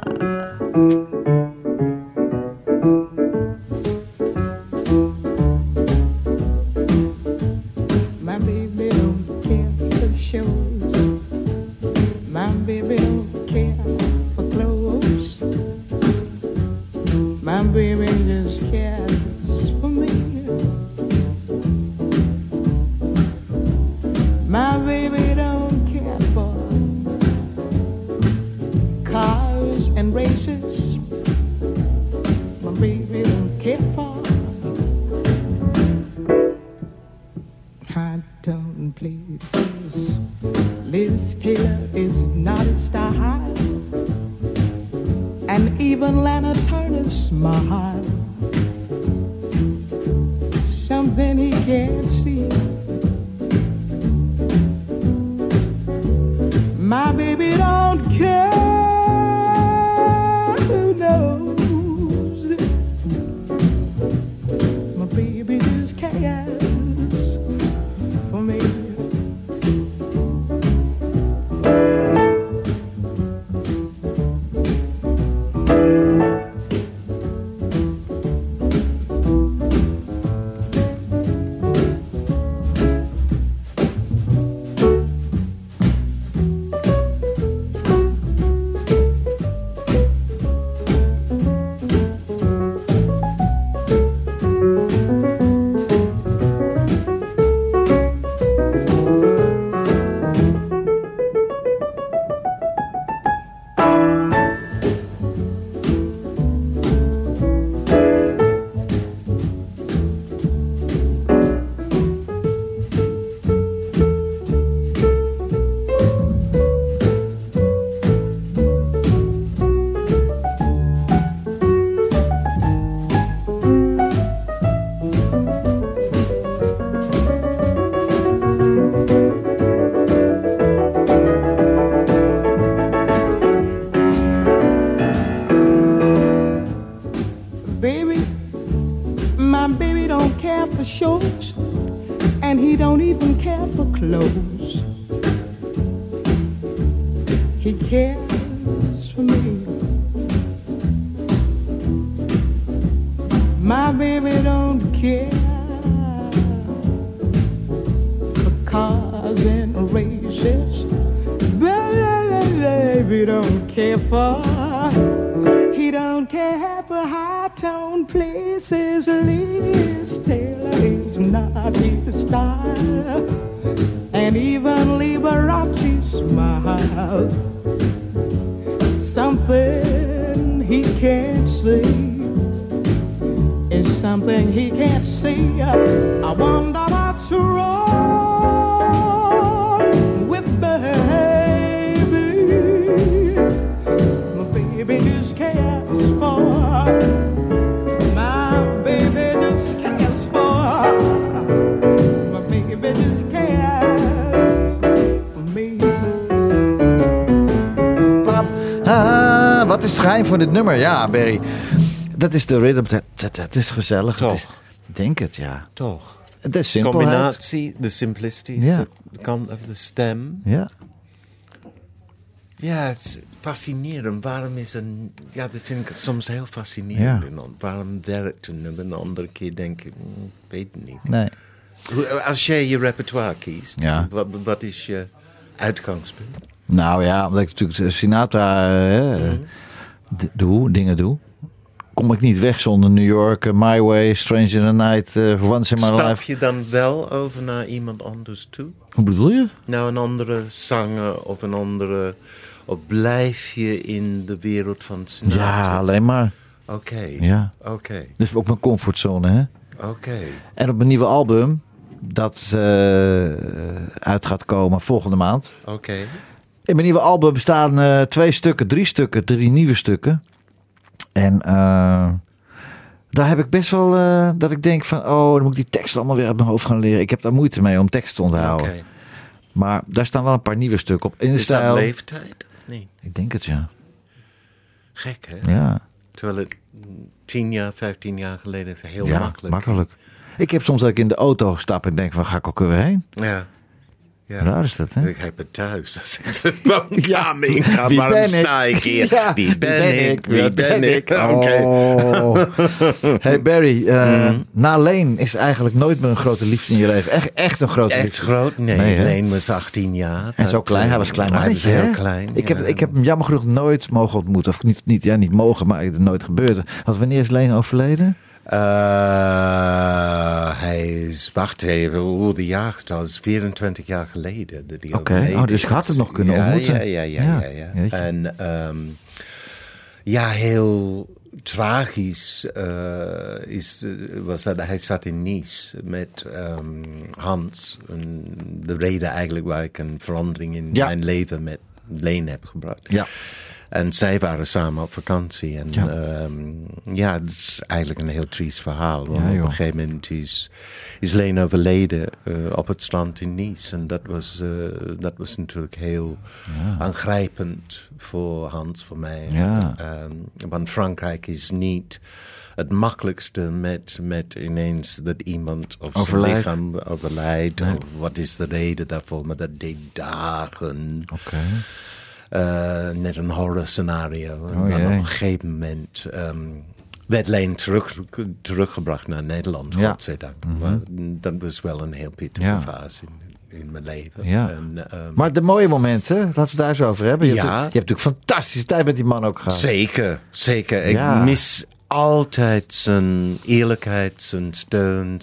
Something he can't see It's something he can't see. I wonder what's wrong Geheim van dit nummer? Ja, Barry. Dat is de rhythm. Het, is gezellig. Het is, Toch. ik denk het, ja. Toch. Het is simpelheid. Combinatie, de simplicity, Ja. de kant of de stem. Ja. Ja, het is fascinerend. Waarom is een... Ja, dat vind ik soms heel fascinerend. Ja. Waarom werkt een nummer? Een andere keer denk ik, mm, ik weet het niet. Nee. Als jij je repertoire kiest, Ja. wat, wat is je uitgangspunt? Nou ja, omdat ik natuurlijk Sinatra eh, d- doe, dingen doe. Kom ik niet weg zonder New York, eh, My Way, Strange in the Night, For Once in My Stap Life. je dan wel over naar iemand anders toe? Hoe bedoel je? Nou, een andere zanger of een andere... Of blijf je in de wereld van Sinatra? Ja, alleen maar. Oké. Ja. Oké. Dus ook mijn comfortzone, hè? Oké. En op mijn nieuwe album, dat eh, uit gaat komen volgende maand. Oké. In mijn nieuwe album staan eh, twee stukken, drie stukken, drie nieuwe stukken. En eh, daar heb ik best wel eh, dat ik denk van, oh, dan moet ik die tekst allemaal weer uit mijn hoofd gaan leren. Ik heb daar moeite mee om tekst te onthouden. Maar daar staan wel een paar nieuwe stukken op. In de Is dat stijl. leeftijd? Nee. Ik denk het, ja. Gek, hè? Ja, Terwijl het tien jaar, vijftien jaar geleden heel ja makkelijk. makkelijk. Ik heb soms dat ik in de auto stap en denk van, ga ik ook weer heen? Ja. Ja. Raar is dat, hè? Ik heb het thuis. Ga, Wie waarom ben ik? sta ik hier? Ja, Wie ben ik? Wie ben ik? Oké. Oh. Hey Barry, eh, Mhm. na Leen is eigenlijk nooit meer een grote liefde in je leven. Echt, echt een grote Echt liefde. groot? Nee, Nee? Leen was 18 jaar. En zo klein, eh, hij was klein. Hij was heel hè? klein. Ik, ja. heb, ik heb hem jammer genoeg nooit mogen ontmoeten. Of niet, niet, ja, niet mogen, maar het nooit gebeurd. Want wanneer is Leen overleden? Eh, hij is, wacht even, hoe de jaartal is 24 jaar geleden. Oké, overleden oh, dus is. het nog kunnen ja, ontmoeten. Ja, ja, ja. Ja, ja, ja. jeetje. En ehm, ja, heel tragisch eh, is, eh, was dat hij zat in Nice met ehm, Hans. En de reden eigenlijk waar ik een verandering in mijn leven met Leen heb gebracht. Ja. En zij waren samen op vakantie. En Ja. ja het is eigenlijk een heel triest verhaal. Want Ja, op een gegeven moment is, is Leen overleden eh, op het strand in Nice. En dat was, eh, dat was natuurlijk heel aangrijpend voor Hans, voor mij. Ehm, want Frankrijk is niet het makkelijkste met, met ineens dat iemand of zijn lichaam overlijdt. Nee. Of wat is de reden daarvoor? Maar dat deed dagen. Oké. Net een horror scenario. en Oh, dan jee. op een gegeven moment ehm, werd Leen terug, teruggebracht naar Nederland, Ja. godzijdank. Mhm. Dat was wel een heel pittige Ja. fase in, in mijn leven. Ja. En, ehm, Maar de mooie momenten, laten we het daar eens over hebben. Je, Ja. hebt, je hebt natuurlijk fantastische tijd met die man ook gehad. Zeker, zeker. Ik mis altijd zijn eerlijkheid, zijn steun,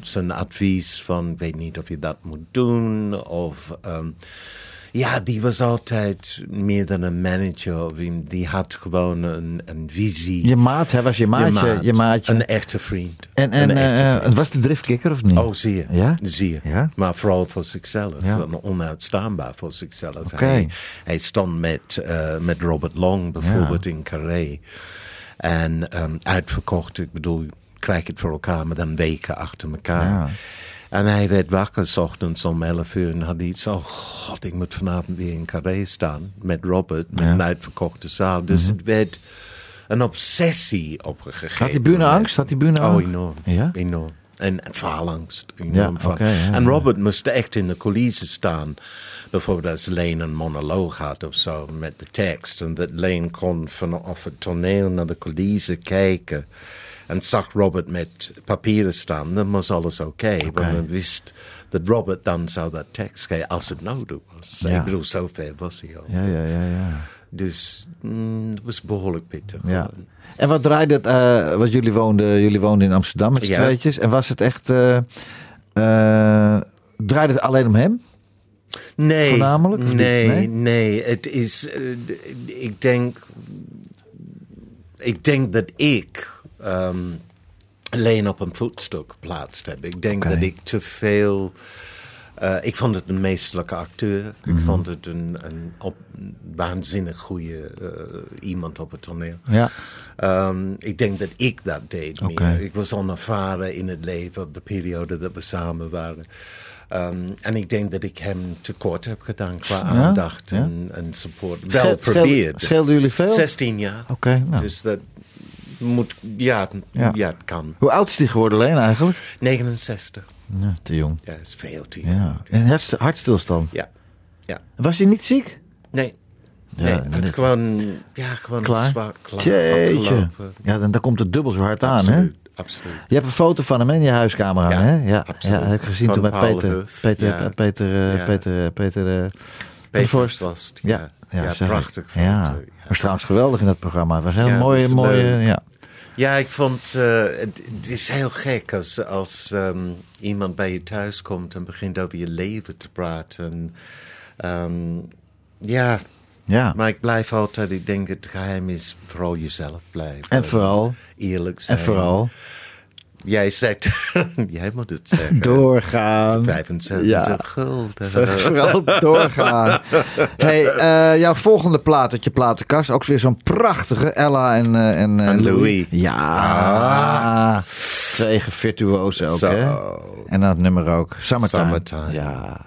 zijn, advies van... ik weet niet of je dat moet doen of... ehm, ja, die was altijd meer dan een manager. Die had gewoon een, een visie. Je maat, hij was je maatje. Je, maat. maatje. Een echte vriend. en en een echte eh, vriend. was de driftkikker of niet? Oh, zie je. Ja? Zie je. Ja? Maar vooral voor zichzelf. Ja. Onuitstaanbaar voor zichzelf. Hij stond met, eh, met Robert Long bijvoorbeeld in Carré. En ehm, uitverkocht, ik bedoel, krijg het voor elkaar, maar dan weken achter elkaar. Ja. En hij werd wakker, s ochtends om 11 uur. En had iets, oh god, ik moet vanavond weer in Carré staan. Met Robert, met Ja. een uitverkochte zaal. Dus het werd een obsessie op een gegeven Had hij burenangst? Had hij burenangst? Oh, enorm. Ja? Enorm. En faalangst. Enorm ja, en. Robert moest echt in de coulissen staan. Bijvoorbeeld als Leen een monoloog had of zo met de tekst. En dat Leen kon vanaf het toneel naar de coulissen kijken. En zag Robert met papieren staan. Dan was alles oké. Want dan wist dat Robert dan zou dat tekst geven als het nodig was. Ja. Ik bedoel, zover was hij al. Ja, ja, ja, ja. Dus mm, het was behoorlijk pittig. ja. En wat draaide het, eh, wat jullie woonden, jullie woonden in Amsterdam met z'n Ja. En was het echt, eh, draaide het alleen om hem? Nee, Voornamelijk, nee, Nee? nee, Het is, ik denk, ik denk dat ik ehm, alleen op een voetstuk geplaatst heb. Ik denk dat ik te veel. eh, ik vond het een meesterlijke acteur. Ik Mhm. vond het een, een op, waanzinnig goede eh, iemand op het toneel. Ja. Ehm, ik denk dat ik dat deed Oké. meer. Ik was onervaren in het leven op de periode dat we samen waren. Ehm, en ik denk dat ik hem tekort heb gedaan qua aandacht Ja? En, support. Wel probeerd. scheelden jullie veel? 16 jaar. Oké, nou. Dus dat moet, ja, Ja. ja. het kan. Hoe oud is die geworden alleen eigenlijk? 69. Ja, te jong. Ja, dat is veel te jong. Ja. En hartst- hartstilstand? Ja. ja. Was hij niet ziek? Nee. Ja, nee, het gewoon, ja, gewoon Klaar? zwaar klaar. Jeetje. afgelopen. Ja, dan, dan komt het dubbel zo hard aan, hè? Absoluut, absoluut. Je hebt een foto van hem in je huiskamer Ja, hè? Ja, absoluut. ja, heb ik gezien Van toen bij Paul Peter. Huff, Peter, ja. Peter, eh, Ja. Peter, Peter, eh, Peter Vorst. Vorst, Ja, ja. Ja, prachtig foto, Ja. ja. Was trouwens geweldig in dat programma. Het was een heel mooie, is mooie, ja. Ja, ik vond eh, het, is heel gek als, als ehm, iemand bij je thuis komt en begint over je leven te praten. Ehm, ja, Ja. maar ik blijf altijd, ik denk het geheim is vooral jezelf blijven. En vooral, Eerlijk en zijn. vooral, Jij zegt, jij moet het zeggen. doorgaan. 75 Ja. gulden. Vooral doorgaan. hey, eh, jouw volgende plaat uit je platenkast. Ook weer zo'n prachtige Ella en, eh, en, eh, En Louis. Ja. Twee virtuozen ook, Zo. hè? En dan het nummer ook. Summertime. Summertime. Ja.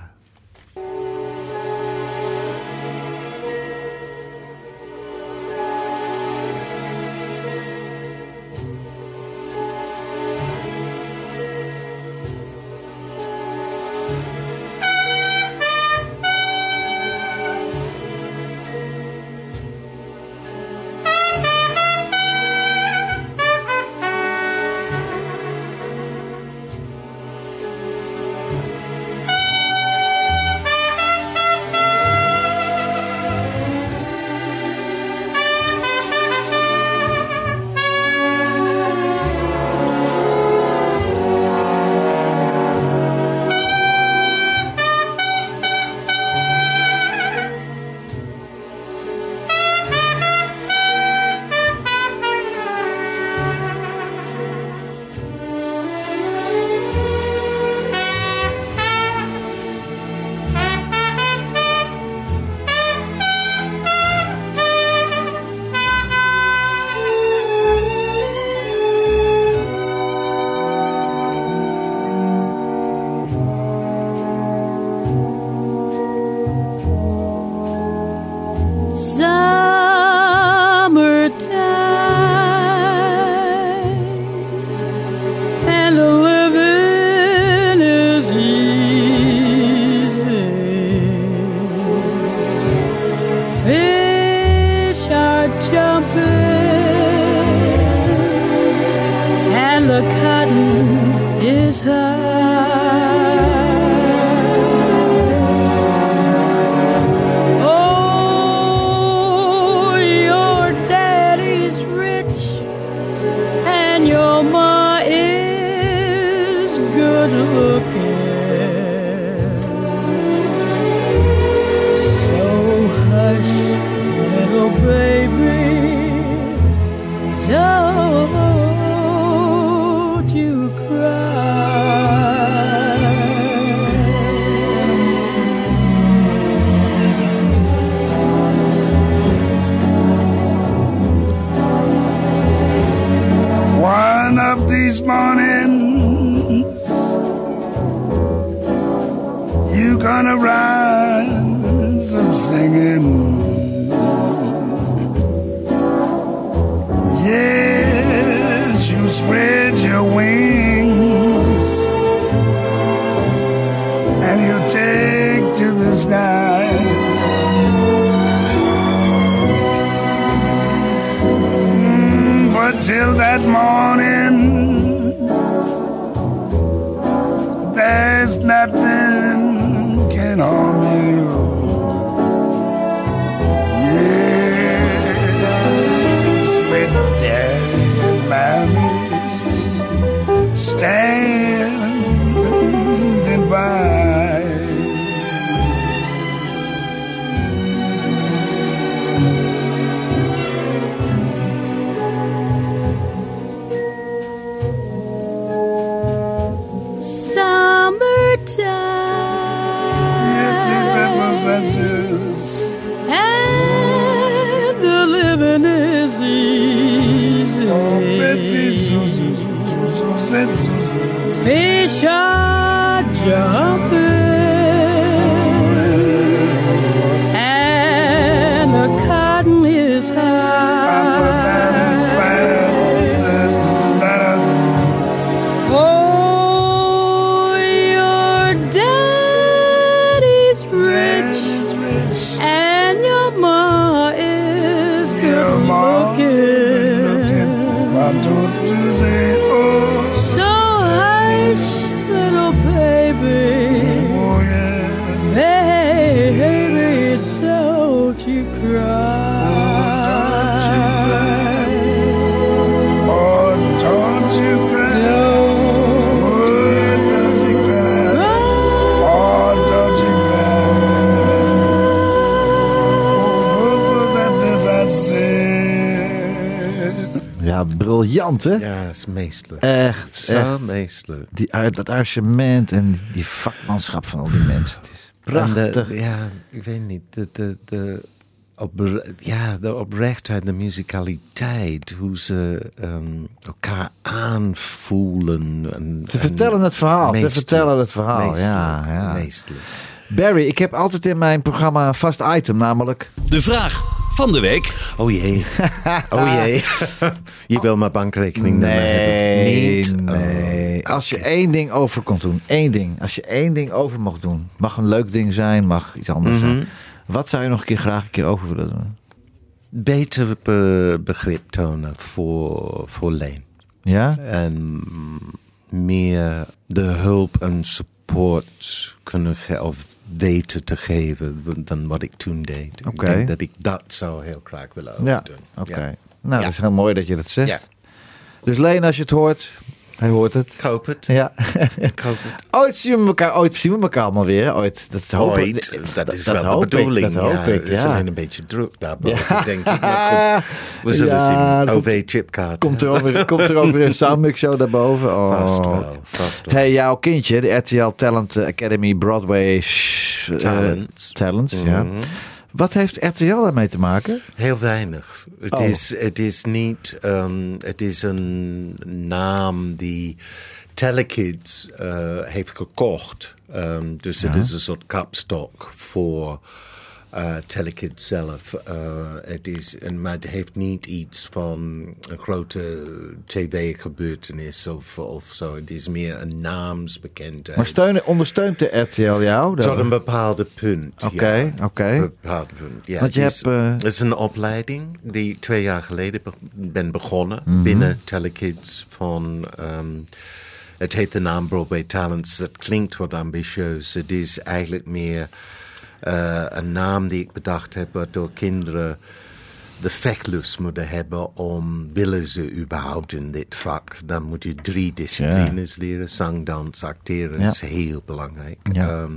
Don't you cry. Oh, don't you cry. Oh, don't you cry. Oh, don't you cry. Ja, briljant hè? Ja, is meestelijk. Echt, Zo echt. meestelijk. Die, uit- dat arrangement en die vakmanschap van al die mensen. Het is En de- prachtig. ja, ik weet niet. De, de, de, opre- ja, de oprechtheid, de musicaliteit. Hoe ze ehm, elkaar aanvoelen. En, Ze en vertellen het verhaal. Ze vertellen het verhaal. Ja, ja. meestelijk. Barry, ik heb altijd in mijn programma een vast item, namelijk... De vraag van de week. Oh jee. Oh jee. Je wil mijn bankrekening. Nee, Niet? nee. Als je één ding over kon doen, één ding. Als je één ding over mocht doen. Mag een leuk ding zijn, mag iets anders Mhm. zijn. Wat zou je nog een keer graag een keer over willen doen? Beter be- begrip tonen voor, voor Leen. Ja? En meer de hulp en support kunnen ge- of weten te geven dan wat ik toen deed. Ik denk dat ik dat zou heel graag willen Ja, overdoen. oké. Nou, dat is heel mooi dat je dat zegt. Ja. Dus Leen, als je het hoort, hij hoort het. Ik hoop het. Ja. Ik hoop het. Ooit zien we elkaar, ooit zien we elkaar allemaal weer. Ooit. Dat hoop ik. Ooit, dat is wel de hoop ik, bedoeling. dat hoop ja, ik, Het is ja. alleen een beetje druk daarboven, Ja. denk ik. Maar goed, we zullen Ja, zien. dat OV-chipkaart. Komt er weer, komt er weer een soundmix show daarboven? Oh. Vast wel, vast wel. Hey, jouw kindje, de RTL Talent Academy Broadway sh- eh, Talents. Talents, ja. Wat heeft RTL daarmee te maken? Heel weinig. Het, Oh. is, het is niet. ehm, het is een naam die Telekids eh, heeft gekocht. Ehm, dus het is een soort kapstok voor eh Telekids zelf. Eh, het is, en, maar het heeft niet iets van een grote tv-gebeurtenis of, of zo. Het is meer een naamsbekendheid. Maar steunen, ondersteunt de RTL jou? Tot een bepaalde punt. Oké, ja. oké. Bepaald punt. Ja, Want je het is, hebt, eh, het is een opleiding die ik twee jaar geleden be- ben begonnen Mhm. binnen Telekids van. ehm, het heet de naam Broadway Talents. Dat klinkt wat ambitieus. Het is eigenlijk meer eh, een naam die ik bedacht heb, waardoor kinderen de vechtlust moeten hebben om, willen ze überhaupt in dit vak, dan moet je drie disciplines leren. Zang, dans, acteren Ja. is heel belangrijk. Ja. Ehm,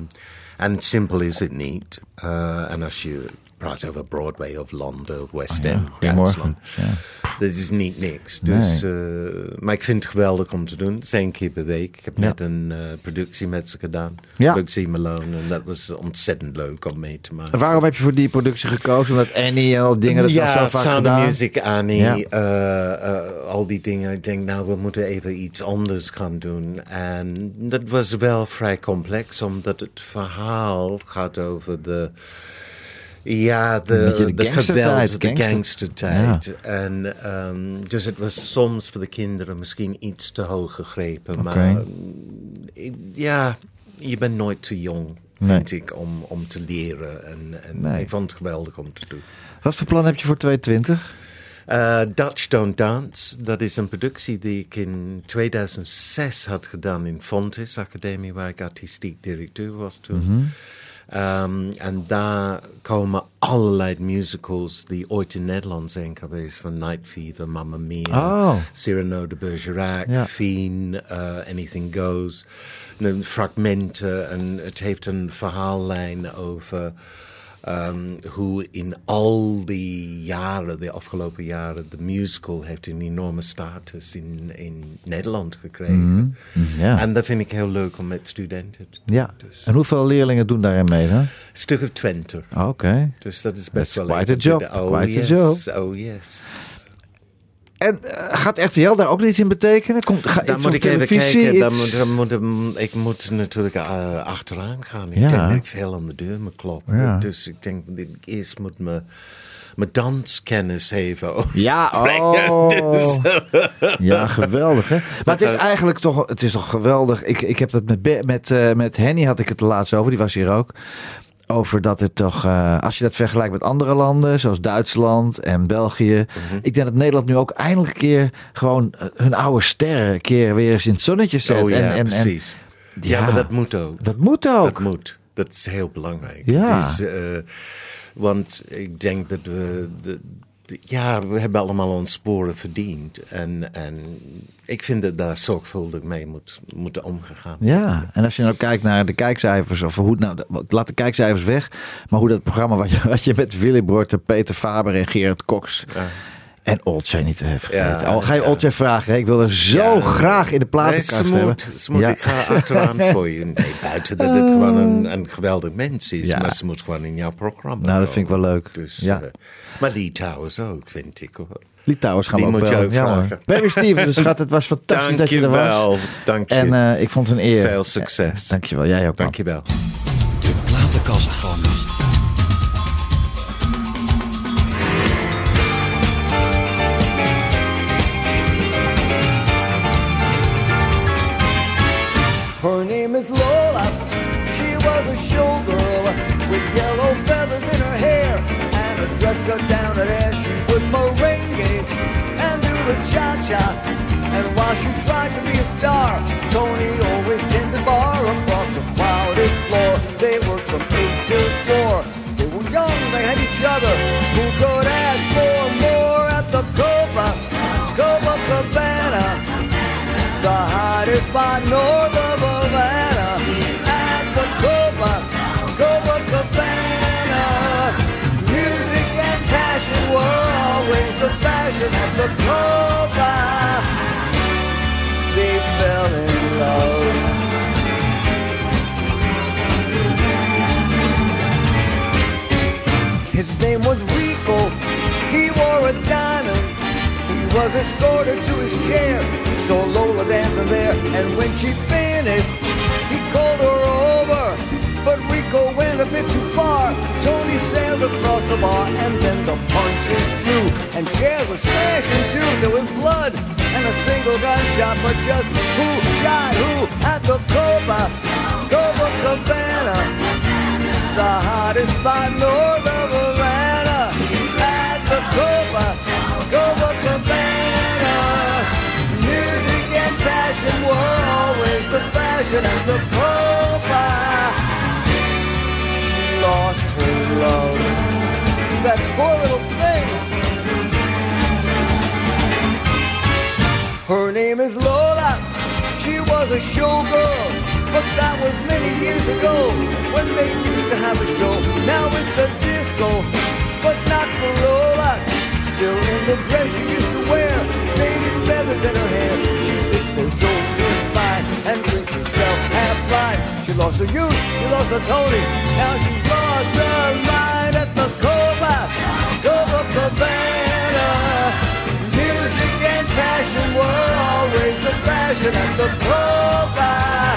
en simpel is het niet. Eh, en als je praat over Broadway of Londen of West Oh ja, End, goedemorgen. Duitsland, Ja. dat is niet niks. Dus, eh, maar ik vind het geweldig om te doen. Het is één keer per week. Ik heb Ja. net een eh, productie met ze gedaan. Ja. Bugsy Malone. En dat was ontzettend leuk om mee te maken. Waarom heb je voor die productie gekozen? Omdat Annie en al dingen dat ja, zo vaak Sound gedaan. Music, Annie, Ja. eh, al die dingen. Ik denk, nou, we moeten even iets anders gaan doen. En dat was wel vrij complex, omdat het verhaal gaat over de... Ja, de, de geweld, de gangster- gangstertijd. En, ehm, dus het was soms voor de kinderen misschien iets te hoog gegrepen. Maar ehm, ja, je bent nooit te jong, Nee. vind ik, om, om te leren. En, en Nee. ik vond het geweldig om te doen. Wat voor plan heb je voor 2020? Eh, Dutch Don't Dance, dat is een productie die ik in 2006 had gedaan in Fontes Academie, waar ik artistiek directeur was toen. Mhm. Ehm, en daar komen allerlei musicals die ooit in Nederland zijn geweest, van Night Fever, Mamma Mia, Oh. Cyrano de Bergerac, Ja. Fiend, eh, Anything Goes. En fragmenten en het heeft een verhaallijn over ehm, hoe in al die jaren, de afgelopen jaren, de musical heeft een enorme status in, in Nederland gekregen. Mhm. Ja. En dat vind ik heel leuk om met studenten te Ja. En hoeveel leerlingen doen daarin mee dan? Stuk of twintig. Oké. Dus dat is best That's wel quite a job, te- Oh, quite a yes. job. Oh yes. En eh, gaat RTL daar ook iets in betekenen? Komt, ga, Dan iets moet ik even televisie, kijken. Dan moet, dan moet, dan- ik moet natuurlijk eh, achteraan gaan. Ik Ja. denk dat ik veel aan de deur moet kloppen. Ja. Dus ik denk dat ik eerst moet me mijn danskennis even Ja, oh. Dus, Ja, geweldig hè. Maar het is eigenlijk toch, het is toch geweldig. Ik, ik heb dat met, met, eh, met Henny had ik het laatst over, die was hier ook. Over dat het toch, eh, als je dat vergelijkt met andere landen, zoals Duitsland en België. Mhm. Ik denk dat Nederland nu ook eindelijk een keer gewoon eh, hun oude sterren een keer weer eens in het zonnetje zet. oh ja, en, en, en- precies. ja, ja. maar dat moet ook. dat moet ook. Dat moet. Dat is heel belangrijk. Ja. Dus, want ik denk dat we... De- ja, we hebben allemaal ons sporen verdiend. En, en ik vind dat daar zorgvuldig mee moet, moeten omgegaan Ja, en als je nou kijkt naar de kijkcijfers, of hoe nou, laat de kijkcijfers weg, maar hoe dat programma wat je, wat je met Willy Borten, Peter Faber en Gerard Cox en Oltje niet te vergeten. Ja, Al ga je Oltje vragen, hè? ik wil er zo Ja. graag in de platenkast Nee, ze hebben. Ja. Ik ga achteraan voor je. Nee, buiten dat het gewoon een, een geweldig mens is. Ja. Maar ze moet gewoon in jouw programma Nou, dat vind ik wel leuk. Dus, Ja. eh, maar Lee Towers ook, vind ik. Hoor. Litouwers gaan Die we ook moet je bellen. ook Ja, hoor. vragen. Barry Stevens, schat, het was fantastisch dat je er was. Dankjewel, dank je. En eh, ik vond het een eer. Veel succes. Dankjewel, jij ook. man. Dankjewel. De platenkast van. Each other. Who could was escorted to his chair. He saw Lola dancing there, and when she finished, he called her over. But Rico went a bit too far. Tony sailed across the bar, and then the punches flew, and chairs were smashing too. There was blood and a single gunshot, but just who shot who at the Copa, Copa Cabana, the hottest spot north of fashion were always the fashion and the profile. She lost her love, that poor little thing. Her name is Lola, she was a showgirl, but that was many years ago when they used to have a show. Now it's a disco, but not for Still in the dress she used to wear, faded feathers in her hair. She sits there so fine and drinks herself half blind. She lost her youth, she lost her Tony. Now she's lost her mind at the Cobra, Cobra Cabana. Music and passion were always the fashion at the Cobra.